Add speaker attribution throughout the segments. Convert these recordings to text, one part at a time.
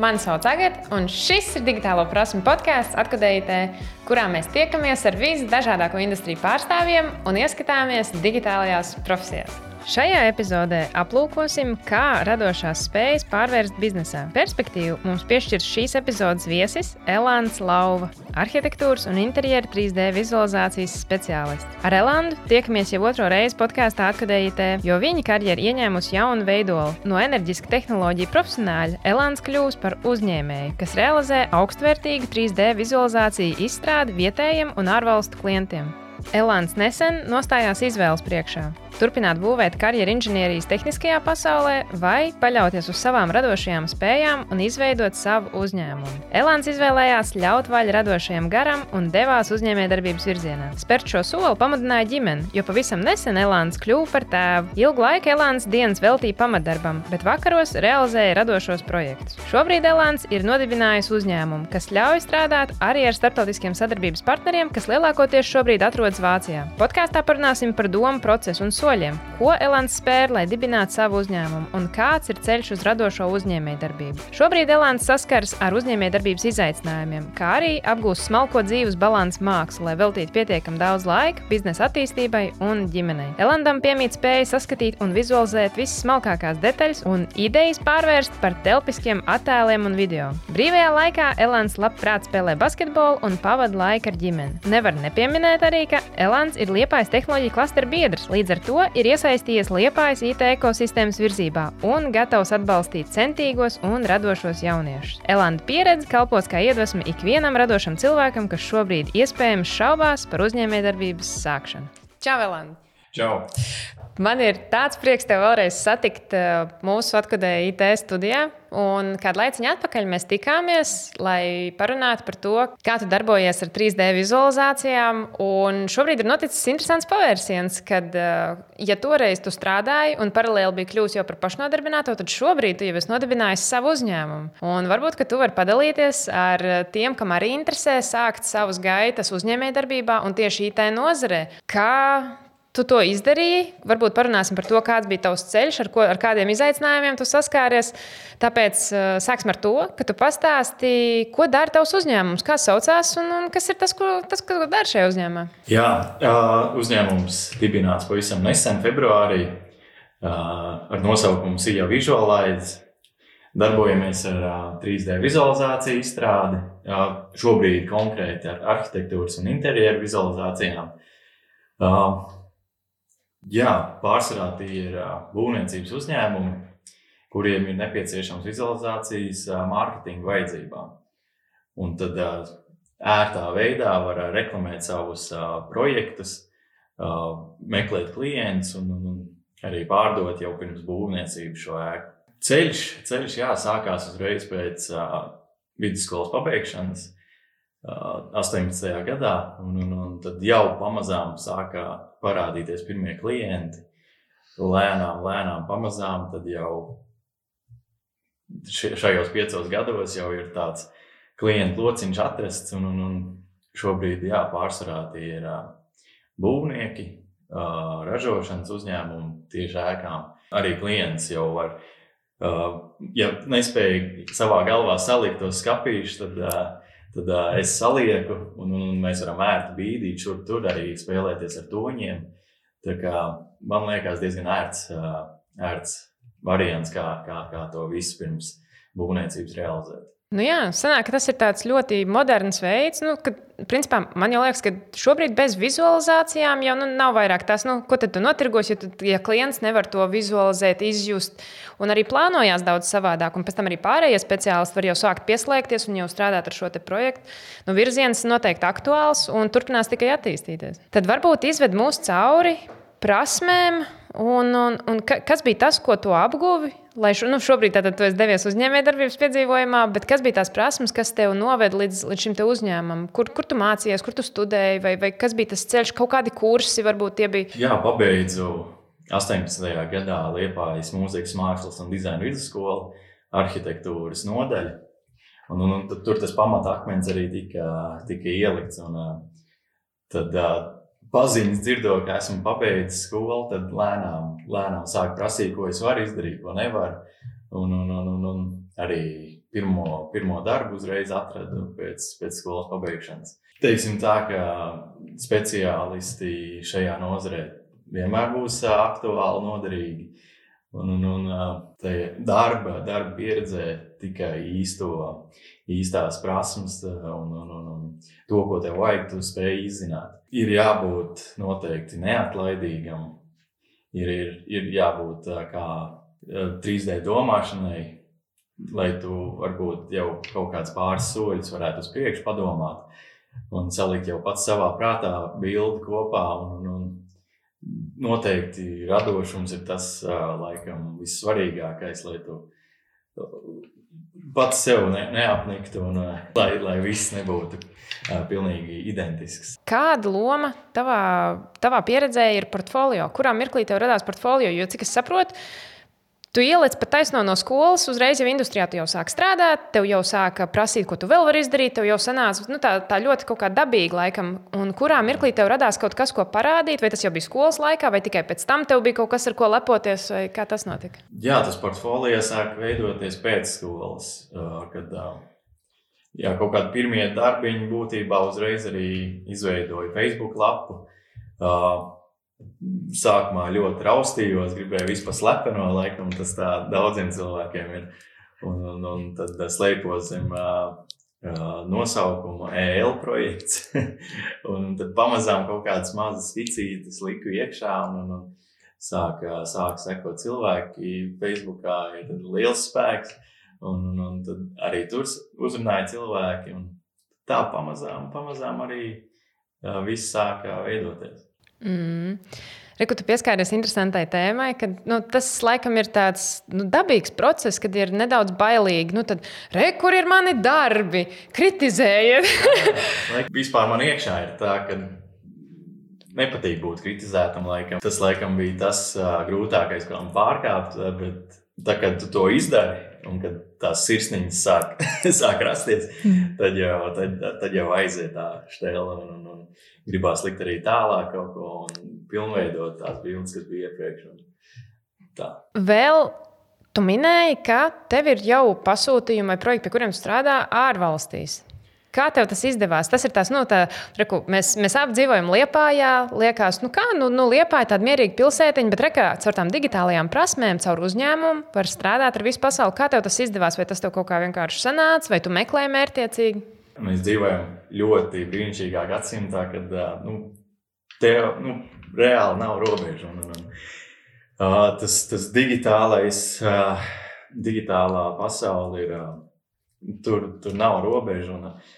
Speaker 1: Mani sauc Agatē, un šis ir digitālo prasmu podkāsts atkodējotē, kurā mēs tiekamies ar visdažādāko industriju pārstāvjiem un ieskatāmies digitālajās profesijās. Šajā epizodē aplūkosim, kā radošās spējas pārvērst biznesā. Perspektīvu mums piešķirs šīs epizodes viesis Elāns Lauva, arhitektūras un interjera 3D vizualizācijas speciālists. Ar Elandu tiekamies jau otro reizi podkāstā Akadējitē, jo viņa karjera ieņēmusi jaunu veidolu. No enerģiska tehnoloģija profesionāļa Elāns kļūs par uzņēmēju, kas realizē augstvērtīgu 3D vizualizāciju izstrādi vietējiem un ārvalstu klientiem. Elāns nesen nostājās izvēles priekšā turpināt būvēt karjeru inženierijas tehniskajā pasaulē vai paļauties uz savām radošajām spējām un izveidot savu uzņēmumu. Elāns izvēlējās ļaut vaļu radošajam garam un devās uzņēmējdarbības virzienā. Spērt šo soli pamudināja ģimene, jo pavisam nesen Elāns kļuva par tēvu. Ilgu laiku Elāns dienas veltīja pamatdarbam, bet vakaros realizēja radošos projektus. Šobrīd Elāns ir nodibinājis uzņēmumu, kas ļauj strādāt arī ar starptautiskiem sadarbības partneriem, kas lielākoties šobrīd atrodas Vācijā. Podkāstā parunāsim par domu procesu un soļiem, ko Elāns spēr, lai dibinātu savu uzņēmumu, un kāds ir ceļš uz radošo uzņēmējdarbību. Šobrīd Elāns saskars ar uzņēmējdarbības izaicinājumiem, kā arī apgūst smalko dzīves balansu mākslu, lai veltītu pietiekami daudz laika biznesa attīstībai un ģimenei. Elandam piemīt spēja saskatīt un vizualizēt visas smalkākās detaļas un idejas pārvērst par telpiskiem attēliem un video. Brīvajā laikā Elāns labprāt spēlē basketbolu un pavada laiku ar ģimeni. Nevar nepieminēt arī, ka Elāns ir Liepājas tehnoloģija klastera biedrs. Līdz ar to ir iesaistījies Liepājas IT ekosistēmas virzībā un gatavs atbalstīt centīgos un radošos jauniešus. Elanda pieredze kalpos kā iedvesma ikvienam radošam cilvēkam, kas šobrīd iespējams šaubās par uzņēmējdarbības sākšanu. Čau, Elanda!
Speaker 2: Čau!
Speaker 1: Man ir tāds prieks tev vēlreiz satikt eh, mūsu atkodēju IT studijā. Un kādu laiku atpakaļ mēs tikāmies, lai parunātu par to, kā tu darbojies ar 3D vizualizācijām. Un šobrīd ir noticis interesants pavērsiens, kad, eh, ja toreiz tu strādāji un paralēli bija kļuvis jau par pašnodarbināto, tad šobrīd tu jau esi nodibinājis savu uzņēmumu. Un varbūt tu vari padalīties ar tiem, kam arī interesē sākt savus gaitas uzņēmējdarbībā un tieši IT nozarē. Kā Tu to izdarīji. Varbūt parunāsim par to, kāds bija tavs ceļš, ar, ko, ar kādiem izaicinājumiem tu saskāries. Tāpēc uh, sāksim ar to, ka tu pastāstīji, ko dara tavs uzņēmums, kā saucās un, un kas ir tas, ko, tas, ko dara šajā uzņēmumā.
Speaker 2: Jā, uh, uzņēmums dibināts pavisam nesen, februārī, uh, ar nosaukumu Sija Visualize. Darbojamies ar uh, 3D vizualizāciju izstrādi, uh, šobrīd konkrēti ar arhitektūras un interjeru vizualizācijām. Uh, Jā, pārsvarā tie ir būvniecības uzņēmumi, kuriem ir nepieciešams vizualizācijas mārketinga vajadzībām. Un tad ērtā veidā var reklamēt savus projektus, meklēt klientus un, un, un arī pārdot jau pirms būvniecības šo ēku. Ceļš, ceļš jā, sākās uzreiz pēc vidusskolas pabeigšanas. 18. gadā, un, un, un tad jau pamazām sākā parādīties pirmie klienti. Lēnām, lēnām, pamazām, tad jau šajos piecos gados jau ir tāds klientu lociņš atrasts, un, un, un šobrīd, jā, pārsvarā tie ir būvnieki, ražošanas uzņēmumi tieši ēkām. Arī klients jau var, ja nespēja savā galvā salikt tos skapīšus, tad Tad uh, es salieku, un, un mēs varam ērti bīdīt šur tur arī spēlēties ar toņiem. Tā kā man liekas diezgan ērts, uh, ērts variants, kā, kā, kā to visu pirms būvniecības realizēt.
Speaker 1: Nu jā, sanāk, tas ir tāds ļoti moderns veids. Nu, kad, principā, man liekas, ka šobrīd bez vizualizācijām jau nu, nav vairāk tās, nu, ko tad notirgos, ja, tu, ja klients nevar to vizualizēt, izjust. Un arī plānojās daudz savādāk, un pēc tam arī pārējie speciālisti var jau sākt pieslēgties un jau strādāt ar šo projektu. Nu, virziens noteikti aktuāls un turpinās tikai attīstīties. Tad varbūt izved mūs cauri prasmēm, un, un, un kas bija tas, ko tu apguvi lai šo, nu, šobrīd tātad tu esi devies uzņēmējdarbības piedzīvojumā, bet kas bija tās prasmes, kas tev noveda līdz, līdz šim uzņēmumam? Kur, kur tu mācījies, kur tu studēji, vai, vai kas bija tas ceļš, kaut kādi kursi varbūt tie bija?
Speaker 2: Jā, pabeidzu 18. gadā Liepājas mūzikas mākslas un dizaina vidusskolu arhitektūras nodaļu. Un, un, un tur tas pamatakmens arī tika, tika ielikts. Un, tad, paziņas dzirdot, ka esmu pabeidzis skolu, tad lēnām, lēnām sāk prasīt, ko es varu izdarīt, ko nevaru. Un, un, un, un, un arī pirmo, pirmo darbu uzreiz atradu pēc, pēc skolas pabeigšanas. Teiksim tā, ka speciālisti šajā nozarē vienmēr būs aktuāli, noderīgi. Un, un, un darba, darba pieredzē tikai īsto, īstās prasmes un, un, un, un to, ko tev vajag, tu spēj izzināt. Ir jābūt noteikti neatlaidīgam, ir, ir, ir jābūt kā 3D domāšanai, lai tu varbūt jau kaut kāds pāris soļus varētu uz priekšu padomāt un salikt jau pats savā prātā bildi kopā. Un, un, noteikti radošums ir tas, laikam, vissvarīgākais, lai tu pats sev ne, neapniktu un lai, lai viss nebūtu uh, pilnīgi identisks.
Speaker 1: Kāda loma tavā, tavā pieredzē ir portfolio? Kurā mirklī tev radās portfolio? Jo, cik es saprotu, Tu ieliec pat taisno no skolas, uzreiz jau industrijā tu jau sāk strādāt, tev jau sāka prasīt, ko tu vēl vari izdarīt. Tev jau sanāca nu, tā, tā ļoti kaut kā dabīgi, laikam. Un kurā mirklī tev radās kaut kas, ko parādīt, vai tas jau bija skolas laikā, vai tikai pēc tam tev bija kaut kas, ar ko lepoties, vai kā tas notika?
Speaker 2: Jā, tas portfolio sāk veidoties pēc skolas, kad jā, kaut kādi pirmie darbiņi būtībā uzreiz arī izveidoja Facebook lapu sākumā ļoti raustījos, gribēju vispār slepeno, laikam tas tā daudziem cilvēkiem ir. Un, un, un tad slēpos zem uh, nosaukuma EL projekts. un tad pamazām kaut kādas mazas vicītes liku iekšā. Un, un, un sāk, sāk sekot cilvēki. Facebookā ir liels spēks. Un, un, un tad arī tur uzrunāja cilvēki. Tā pamazām, pamazām arī uh, viss sāka veidoties.
Speaker 1: Mm. Reku, tu pieskāries interesantai tēmai, ka nu, tas laikam ir tāds nu, dabīgs process, kad ir nedaudz bailīgi. Nu, tad, re, kur ir mani darbi? Kritizējiet!
Speaker 2: Vispār man iekšā ir tā, ka nepatīk būt kritizētam. Laikam. Tas laikam bija tas uh, grūtākais, ko man pārkāpt, bet tā, kad tu to izdari, un kad tās sirsniņas sāk, sāk rasties, mm. tad jau, tad, tad jau aiziet tā stēla. Un, un, un, gribās likt arī tālāk kaut ko un pilnveidot tās bildes, kas bija iepriekš.
Speaker 1: Vēl tu minēji, ka tev ir jau pasūtījumi vai projekti, pie kuriem strādā ārvalstīs. Kā tev tas izdevās? Tas ir tas, nu, tā, reku, mēs, mēs apdzīvojam Liepājā. Liekas, nu kā, nu, nu Liepāja tāda mierīga pilsētiņa, bet rekā, caur tām digitālajām prasmēm, caur uzņēmumu var strādāt ar visu pasauli. Kā tev tas izdevās? Vai tas tev kaut kā vienkārši sanāca, vai tu meklēji mērķiecīgi?
Speaker 2: Mēs dzīvojam ļoti brīnišķīgā gadsimtā, kad nu, tev nu, reāli nav robežu. Un, un, uh, tas, tas digitālais, digitālā pasaule ir, tur, tur nav robežu. Un, uh,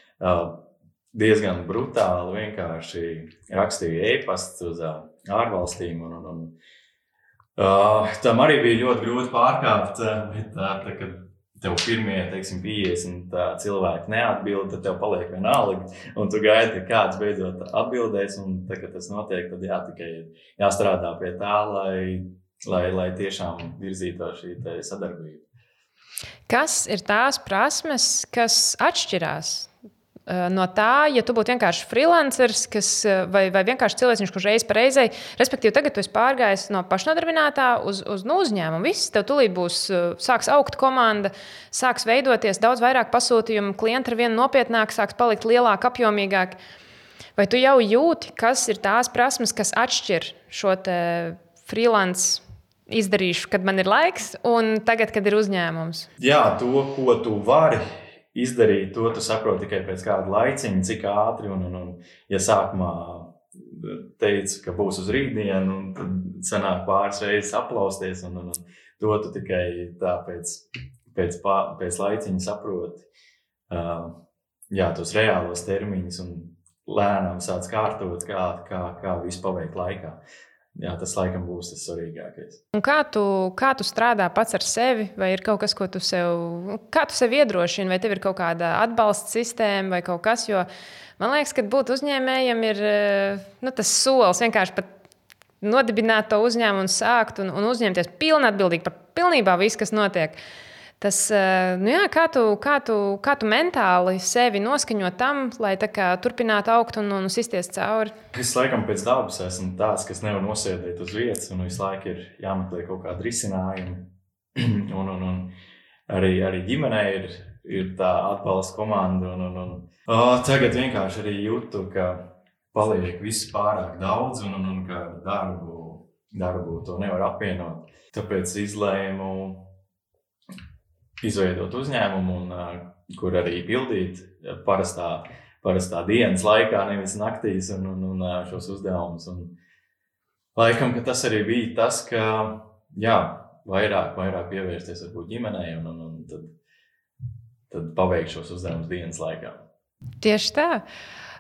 Speaker 2: diezgan brutāli vienkārši rakstīja e-pastu uz ārvalstīm. Un, un, un, uh, tam arī bija ļoti grūti pārkāpt. Bet, uh, tā, kad tev pirmie, teiksim, 50 cilvēki neatbild, tad tev paliek vienalga. Un tu gaidi, ka kāds beidzot atbildēs. Un tad, kad tas notiek, tad jā, tikai jāstrādā pie tā, lai, lai, lai tiešām virzītos šī sadarbība.
Speaker 1: Kas ir tās prasmes, kas atšķirās no tā, ja tu būtu vienkārši freelanceris kas, eh, vai, vai vienkārši cilvēks, kurš reiz pa reizei, respektīvi, tagad tu esi pārgājis no pašnodarbinātā uz, uz nu, uzņēmumu. Viss tev tulīt būs, eh, sāks augt komanda, sāks veidoties daudz vairāk pasūtījumu, klienti ar vienu nopietnāk, sāks palikt lielāk, apjomīgāk. Vai tu jau jūti, kas ir tās prasmes, kas atšķir šo freelance izdarīšu, kad man ir laiks, un tagad, kad ir uzņēmums?
Speaker 2: Jā, to, ko tu vari izdarīt to, tu saproti tikai pēc kāda laiciņa, cik ātri. Un, un, un, ja sākumā teica, ka būs uz rītdienu, tad sanāk pāris reizes aplausties, un, un, un to tu tikai tā pēc, pēc, pār, pēc laiciņa saproti. Uh, jā, tos reālos termiņus un lēnām sāc kārtot, kā, kā, kā visu paveikt laikā. Uh, Jā, tas laikam būs tas svarīgākais.
Speaker 1: Un kā tu, kā tu strādā pats ar sevi? Vai ir kaut kas, ko tu sev, kā tu sev iedrošini, vai tev ir kaut kāda atbalsta sistēma vai kaut kas? Jo man liekas, ka būt uzņēmējam ir nu, tas solis vienkārši pat nodibināt to uzņēmumu un sākt un, un uzņemties pilnīgi atbildīgi par pilnībā visu, kas notiek. Uh, Tas, eh, nu jā, kā, tu, kā, tu, kā tu mentāli sevi noskaņo tam, lai kā, turpinātu augt un, un sisties cauri?
Speaker 2: Es laikam pēc dabas esmu tāds, kas nevar nosēdēt uz vietas, un visu laiku ir jāmeklē kaut kāda risinājuma. un, un, un arī, arī ģimenē ir, ir tā atbalsta komanda. Un, un, un, oh, tagad vienkārši arī jūtu, ka paliek viss pārāk daudz un, un, un ka darbu, darbu to nevar apvienot. Tāpēc izlēmu izveidot uzņēmumu, un, uh, kur arī pildīt parastā, parastā dienas laikā, nevis naktīs, un, un, un uh, šos uzdevumus. Laikam, tas arī bija tas, ka jā, vairāk, vairāk pievērsties varbūt ģimenei un, un, un tad, tad paveikt šos uzdevumus dienas laikā.
Speaker 1: Tieši tā.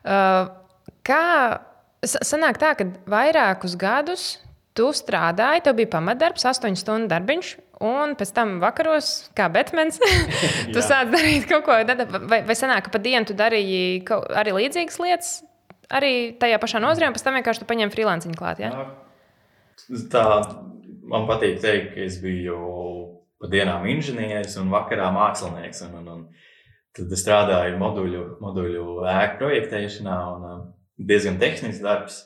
Speaker 1: Uh, kā sanāk tā, ka vairākus gadus tu strādāji, tev bija pamatdarbs, astoņu stundu darbiņš, un pēc tam vakaros, kā Batmans, tu sāc darīt kaut ko tādu, vai, vai sanāk, ka pa dienu tu darīji arī līdzīgas lietas, arī tajā pašā nozarē, un pēc tam vienkārši tu paņem freelanciņu klāt. Ja?
Speaker 2: Tā man patīk teikt, ka es biju pa dienām inženieris un vakarā mākslinieks. Un, un, un tad es strādāju moduļu, moduļu ēku projektēšanā, un uh, diezgan tehnisks darbs,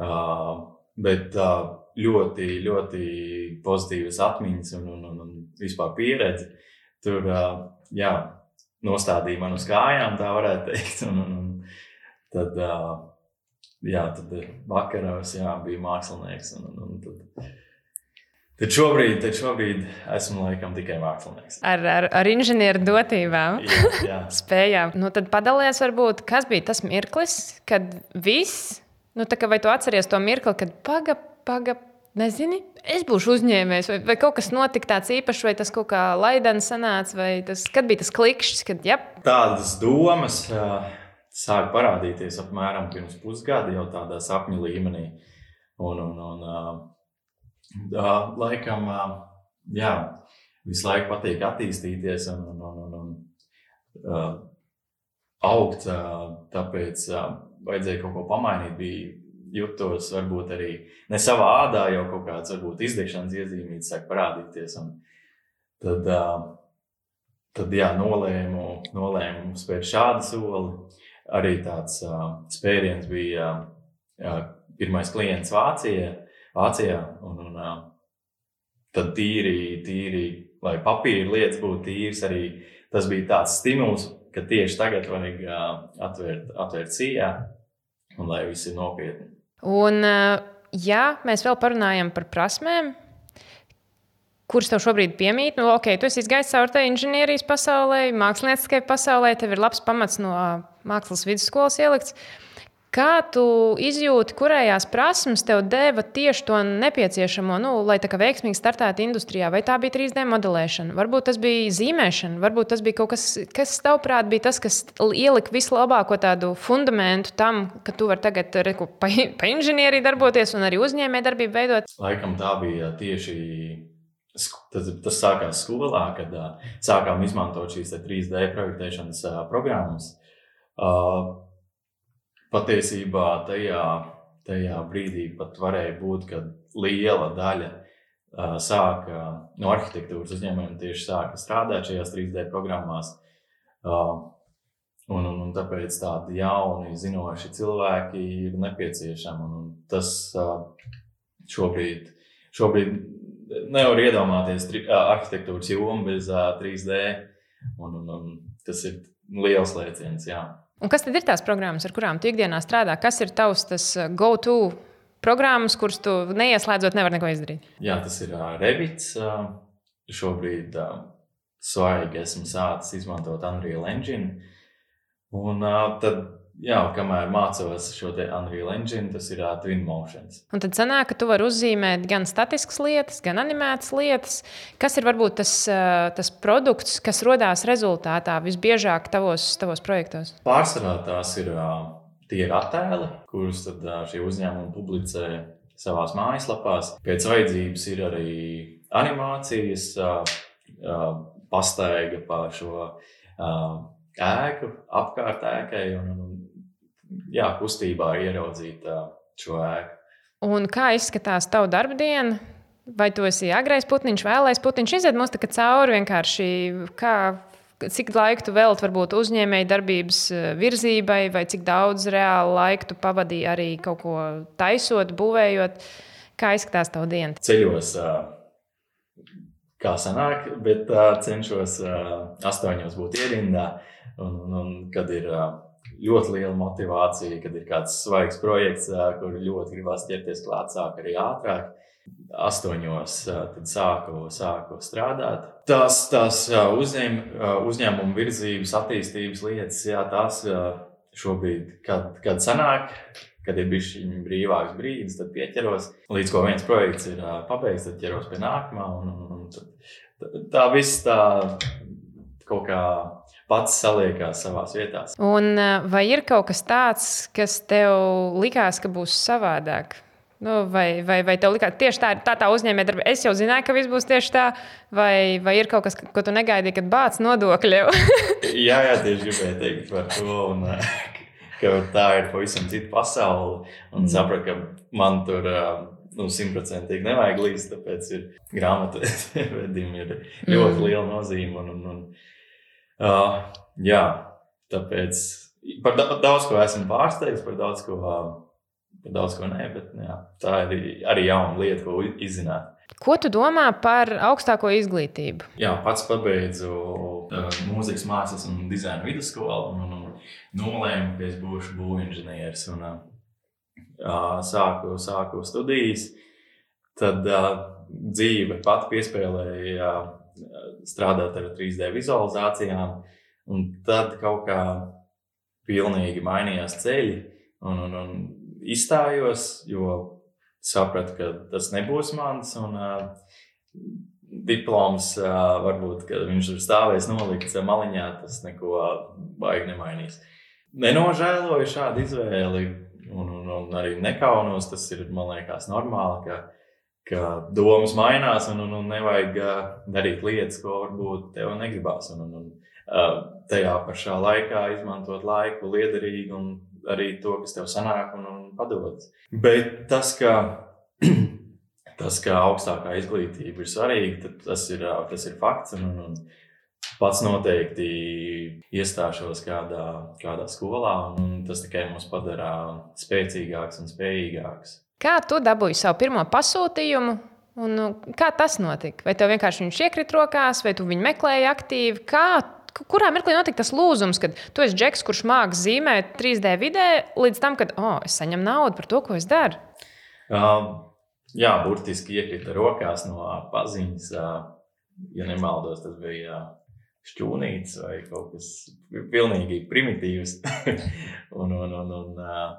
Speaker 2: uh, bet uh, ļoti, ļoti pozitīvas atmiņas un, un, un, un vispār pieredze. Tur jā, nostādīja man uz kājām, tā varētu teikt. Un, un, un tad, jā, tad vakaros jā, bija mākslinieks. Un, un, un tad, Tad šobrīd, tad šobrīd esmu laikam tikai mākslinieks.
Speaker 1: Ar, ar, ar inženieru dotībām,
Speaker 2: jā, jā.
Speaker 1: spējām. Nu, tad padalies, varbūt, kas bija tas mirklis, kad viss, nu, kā, vai tu atceries to mirkli, kad paga, paga, nezini, es būšu uzņēmējs, vai, vai kaut kas notika tāds īpašs, vai tas kaut kā laidans sanāca, vai tas, kad bija tas klikšķis, kad, ja.
Speaker 2: Tādas domas uh, sāk parādīties apmēram pirms pusgada jau tādā sapņu līmenī. Un, un, un, uh, uh, laikam, uh, jā, visu laiku patīk attīstīties un, un, un, un, un uh, augt. Uh, tāpēc uh, vajadzēja kaut ko pamainīt. Bija jutos varbūt arī ne savā ādā, jau kaut kāds varbūt izdegšanas iezīmīts sāk parādīties. Tad, uh, tad jā, nolēmu, nolēmu spērt šādu soli. Arī tāds spēriens bija pirmais klients Vācijā. Vācijā un, un, tad tīri, tīri, lai papīra lietas būtu tīras, arī tas bija tāds stimuls, ka tieši tagad vajag atvērt, atvērt sijā un lai viss ir nopietni.
Speaker 1: Un, ja mēs vēl parunājam par prasmēm, kuras tev šobrīd piemīt, nu, ok, tu esi izgājis cauri tai inženierijas pasaulē, mākslinieckai pasaulē, tev ir labs pamats no mākslas vidusskolas ielikts. Kā tu izjūti, kurējās prasmes tev deva tieši to nepieciešamo, nu, lai tā kā veiksmīgi startētu industrijā? Vai tā bija 3D modelēšana, varbūt tas bija zīmēšana, varbūt tas bija kaut kas, kas tavuprāt bija tas, kas ielika vislabāko tādu fundamentu tam, ka tu vari tagad reku, pa, pa inženieriju darboties un arī uzņēmē darbību veidot?
Speaker 2: Laikam tā bija tieši. Tas, tas sākās skolā, kad uh, sākām izmantot šīs 3D projektēšanas uh, programmas. Uh, patiesībā tajā, tajā brīdī pat varēja būt, ka liela daļa uh, sāka no arhitektūras uzņēmumiem tieši sāka strādāt šajās 3D programmās. Uh, un, un, un tāpēc tādi jauni, zinoši cilvēki ir nepieciešami. Un, un tas uh, šobrīd, šobrīd nevar iedomāties tri, arhitektūras jomu bez 3D. Un, un, un tas ir liels lēciens. Jā.
Speaker 1: Un kas tad ir tās programmas, ar kurām tu ikdienā strādā? Kas ir tavs uh, go-to programmas, kuras tu neieslēdzot, nevar neko izdarīt?
Speaker 2: Jā, tas ir uh, Revits. Uh, šobrīd uh, svaigi esmu sācis izmantot Unreal Engine. Un uh, tad jā, kamēr mācos šo Unreal Engine, tas ir uh, Twin Motions.
Speaker 1: Un tad sanāk, ka tu vari uzzīmēt gan statiskas lietas, gan animētas lietas. Kas ir varbūt tas, uh, tas produkts, kas radās rezultātā visbiežāk tavos, tavos projektos?
Speaker 2: Pārsvarā tās ir uh, tie ir attēli, kurus tad, uh, šie uzņēmumi publicē savā mājaslapās. Pēc vajadzības ir arī animācijas, uh, uh, pastaiga par šo. Uh, ēku, apkārt ēkai un, un, jā, kustībā ieraudzīt šo ēku.
Speaker 1: Un kā izskatās tava darba diena? Vai tu esi agrais putniņš, vēlais putniņš, iziet mums tā cauri vienkārši, kā, cik laiku tu veltīji varbūt uzņēmēji darbības virzībai, vai cik daudz reāli laika tu pavadīji arī kaut ko taisot, būvējot. Kā izskatās tava diena?
Speaker 2: Ceļos kā sanāk, bet cenšos astoņos būt ierindā. Un, un, un kad ir ļoti liela motivācija, kad ir kāds svaigs projekts, kur ļoti gribās ķerties klāt, sāk arī ātrāk. Astoņos sāku, sāku strādāt. Tās, tās uzņēm, uzņēmuma virzības, attīstības lietas, jā, tās šobrīd, kad, kad sanāk, kad ir bijis brīvāks brīdis, tad pieķeros. Līdz ko viens projekts ir pabeigts, tad ķeros pie nākamā. Un, un, un tad, tā viss tā kaut kā pats saliekās savā vietā.
Speaker 1: Un vai ir kaut kas tāds, kas tev likās, ka būs savādāk? Nu, vai, vai, vai tev likās tieši tā, tā, tā uzņēmējdarbība? Es jau zināju, ka viss būs tieši tā, vai, vai ir kaut kas, ko tu negaidīji, kad bāc nodokļi?
Speaker 2: jā, jā, tieši gribēju teikt par to. Un, ka tā ir pavisam cita pasaule. Un mm. sapratu, ka man tur nu, simtprocentīgi nevajag līdzi, tāpēc ir grāmatvedim ir ļoti mm. liela nozīme. Un, un, un, uh, jā, tāpēc par daudz ko esmu pārsteigts, par daudz ko. Uh, par daudz ko nē, bet jā, tā ir arī jauna lieta, ko izzināt.
Speaker 1: Ko tu domā par augstāko izglītību?
Speaker 2: Jā, pats pabeidzu uh, mūzikas mākslas un dizaina vidusskolu un, un, un nolēmu, ka es būšu būvinženieris un uh, sāku, sāku studijas. Tad uh, dzīve pat piespēlēja uh, strādāt ar 3D vizualizācijām, un tad kaut kā pilnīgi mainījās ceļi. Un, un, un izstājos, jo sapratu, ka tas nebūs mans. Un, uh, diploms, uh, varbūt, viņš ir stāvējis nolikts maliņā, tas neko baigi nemainīs. Nenožēloju šādu izvēli, un, un, un arī nekaunos. Tas ir, man liekas, normāli, ka, ka domas mainās, un, un, un nevajag darīt lietas, ko varbūt tev negribās. Un, un, un, tajā pašā laikā izmantot laiku liederīgi un arī to, kas tev sanāk un, un padodas. Bet tas, ka, tas, ka augstākā izglītība ir svarīga, tas ir, tas ir fakts. Un, un, pats noteikti iestāšos kādā, kādā skolā, un tas tikai mūs padara spēcīgāks un spējīgāks.
Speaker 1: Kā tu dabūji savu pirmo pasūtījumu? Un, kā tas notika? Vai tev vienkārši viņš iekrita rokās, vai tu viņu meklēji aktīvi? Kā kurā mirklī notika tas lūzums, kad tu esi džeks, kurš māks zīmēt 3D vidē, līdz tam, kad oh, es saņemu naudu par to, ko es daru?
Speaker 2: Uh, jā, burtiski iekrita rokās no paziņas. Uh, ja nemaldos, tas bija šķūnītis vai kaut kas pilnīgi primitīvs. un, un, un, un, uh,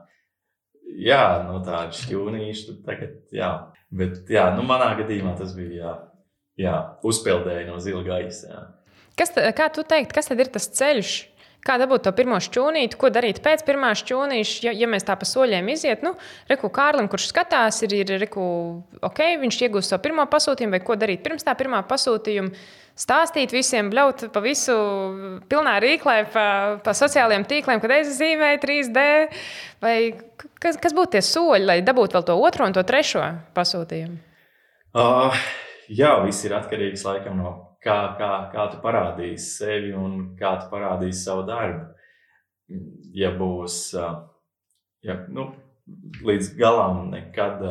Speaker 2: jā, no tāda šķūnīša tagad, jā. Bet, jā, nu, manā gadījumā tas bija, jā, jā uzpeldēja no zila gaisa. Jā.
Speaker 1: Kas, kā tu teikt, kas tad ir tas ceļš? Kā dabūt to pirmo šķūnīti, ko darīt pēc pirmā šķūnīša, ja, ja mēs tā pa soļiem iziet? Nu, reku Kārlim, kurš skatās, ir, ir reku, ok, viņš iegūst savu pirmo pasūtījumu, vai ko darīt pirms tā pirmā pasūtījuma. Stāstīt visiem, bļaut pa visu, pilnā rīklē, pa, pa sociālajiem tīkliem, kad es zīmēju 3D. Vai kas, kas būtu tie soļi, lai dabūtu vēl to otro un to trešo pasūtījumu?
Speaker 2: Uh, jā, viss ir atkarīgs laikam no kā, kā, kā tu parādīsi sevi un kā tu parādīsi savu darbu. Ja būs ja, nu, līdz galam nekad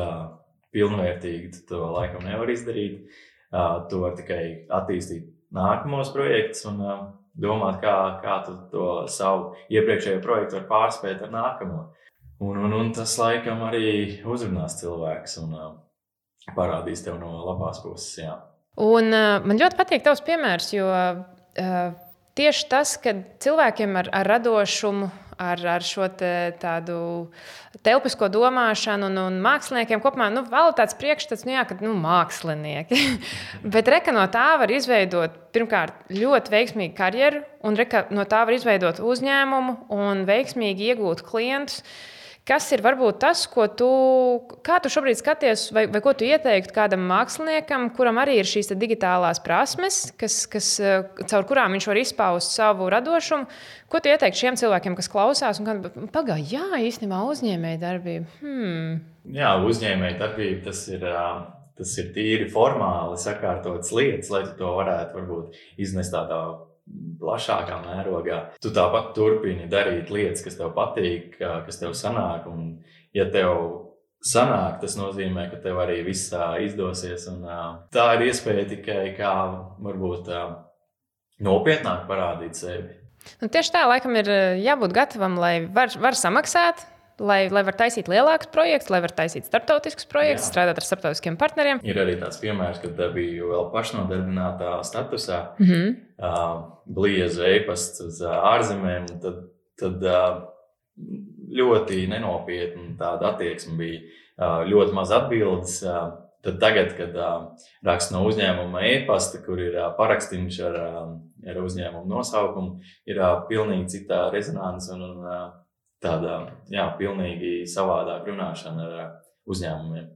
Speaker 2: pilnvērtīgi, to laikam nevar izdarīt. Tu vari tikai attīstīt nākamos projektus un domāt, kā, kā tu to savu iepriekšējo projektu vari pārspēt ar nākamo. Un, un, un tas laikam arī uzrunās cilvēks un parādīs tev no labās puses. Jā.
Speaker 1: Un, uh, man ļoti patīk tavs piemērs, jo uh, tieši tas, ka cilvēkiem ar, ar radošumu, ar, ar šo te, tādu telpisko domāšanu un, un māksliniekiem kopumā nu, vēl tāds priekšstats, nu, jā, ka nu, mākslinieki. Bet reka no tā var izveidot pirmkārt ļoti veiksmīgu karjeru, un reka no tā var izveidot uzņēmumu un veiksmīgi iegūt klientus. Uh, Kas ir varbūt tas, ko tu, tu šobrīd skaties, vai, vai ko tu ieteiktu kādam māksliniekam, kuram arī ir šīs digitālās prasmes, kas, kas, eh, caur kurām viņš var izpaust savu radošumu? Ko tu ieteiktu šiem cilvēkiem, kas klausās un pagaidi, jā, īstenībā uzņēmēja darbība? Hmm.
Speaker 2: Jā, uzņēmēja darbība tas ir. Tas ir tīri formāli sakārtotas lietas, lai to varētu varbūt iznest tādā plašākā mērogā. Tu tāpat turpini darīt lietas, kas tev patīk, kas tev sanāk. Un, ja tev sanāk, tas nozīmē, ka tev arī viss izdosies. Un, tā ir iespēja tikai kā varbūt nopietnāk parādīt sevi.
Speaker 1: Nu, tieši tā, laikam, ir jābūt gatavam, lai var, var samaksāt. Lai, lai var taisīt lielākus projektus, lai var taisīt starptautiskus projektus, Jā. strādāt ar starptautiskiem partneriem.
Speaker 2: Ir arī tāds piemērs, kad biju vēl pašnodarbinātā statusā, mm -hmm. uh, blīza e-pasts uz uh, ārzemēm. Tad, tad uh, ļoti nenopietna tāda attieksme bija. Ļoti maz atbildes. Tad tagad, kad raksta no uzņēmuma e-pasta, kur ir parakstīts ar, ar uzņēmumu nosaukumu, ir pilnīgi cita rezonance un, un tāda jā, pilnīgi savādāk runāšana ar uzņēmumiem.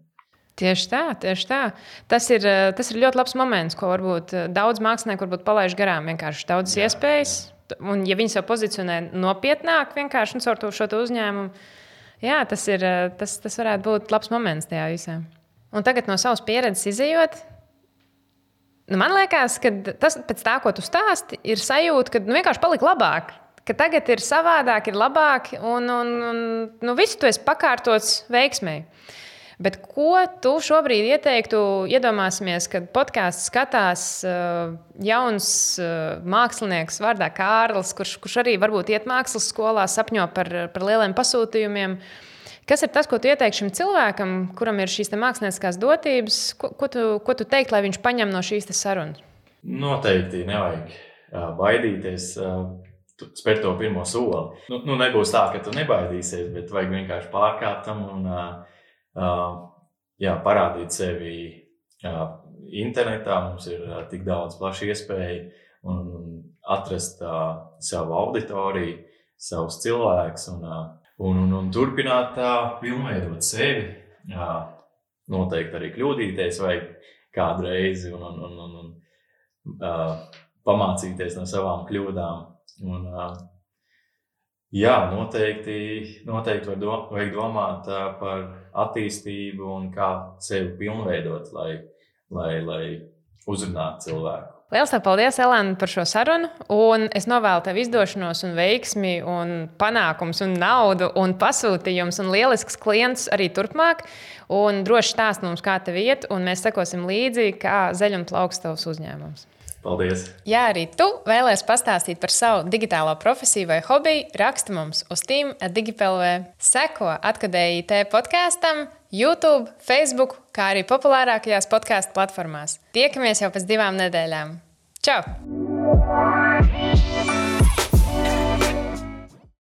Speaker 1: Tieši tā, tieši tā. Tas ir, tas ir ļoti labs moments, ko varbūt daudz mākslinieku varbūt palaiž garām. Vienkārši daudzas iespējas, Un, ja viņi sev pozicionē nopietnāk, vienkārši caur to šo uzņēmumu, jā, tas, ir, tas, tas varētu būt labs moments tajā visā. Un tagad no savas pieredzes izējot, nu, man liekas, ka tas pēc tā, ko tu stāsti, ir sajūta, ka nu, vienkārši palika labāk. Ka tagad ir savādāk, ir labāk, un, un, un nu, viss tu esi pakārtots veiksmēji. Bet ko tu šobrīd ieteiktu? Iedomāsimies, kad podkāstu skatās uh, jauns uh, mākslinieks vārdā Kārlis, kurš, kurš arī varbūt iet mākslas skolā, sapņo par, par lieliem pasūtījumiem. Kas ir tas, ko tu ieteiktu šim cilvēkam, kuram ir šīs mākslinieckās dotības? Ko, ko, tu, ko tu teiktu, lai viņš paņem no šīs sarunas?
Speaker 2: Noteikti nevajag uh, baidīties. Uh, Spēr to pirmo soli. Nu, nu, nebūs tā, ka tu nebaidīsies, bet vajag vienkārši pārkāpt tam un uh, jā, parādīt sevi internetā. Mums ir tik daudz plašu iespēju un atrast savu auditoriju, savus cilvēkus un, un, un, un turpināt tā pilnveidot sevi. Jā, noteikti arī kļūdīties vajag kādreiz un, un, un, un, un uh, pamācīties no savām kļūdām. Un, jā, noteikti, noteikti vajag domāt par attīstību un kā sevi pilnveidot, lai, lai, lai uzrunātu cilvēku.
Speaker 1: Lielas paldies, Elēna, par šo sarunu. Un es novēlu tev izdošanos, un veiksmi, un panākums, un naudu, un pasūtījums, un lielisks klients arī turpmāk. Un droši stāst mums, kā tev iet, un mēs sekosim līdzi, kā zeļ un plauks tavs uzņēmums.
Speaker 2: Paldies!
Speaker 1: Ja arī tu vēlēsies pastāstīt par savu digitālo profesiju vai hobiju, raksti mums uz Team Digipelvē. Seko atkadēji IT podkāstam, YouTube, Facebook, kā arī populārākajās podkāstu platformās. Tiekamies jau pēc divām nedēļām. Čau!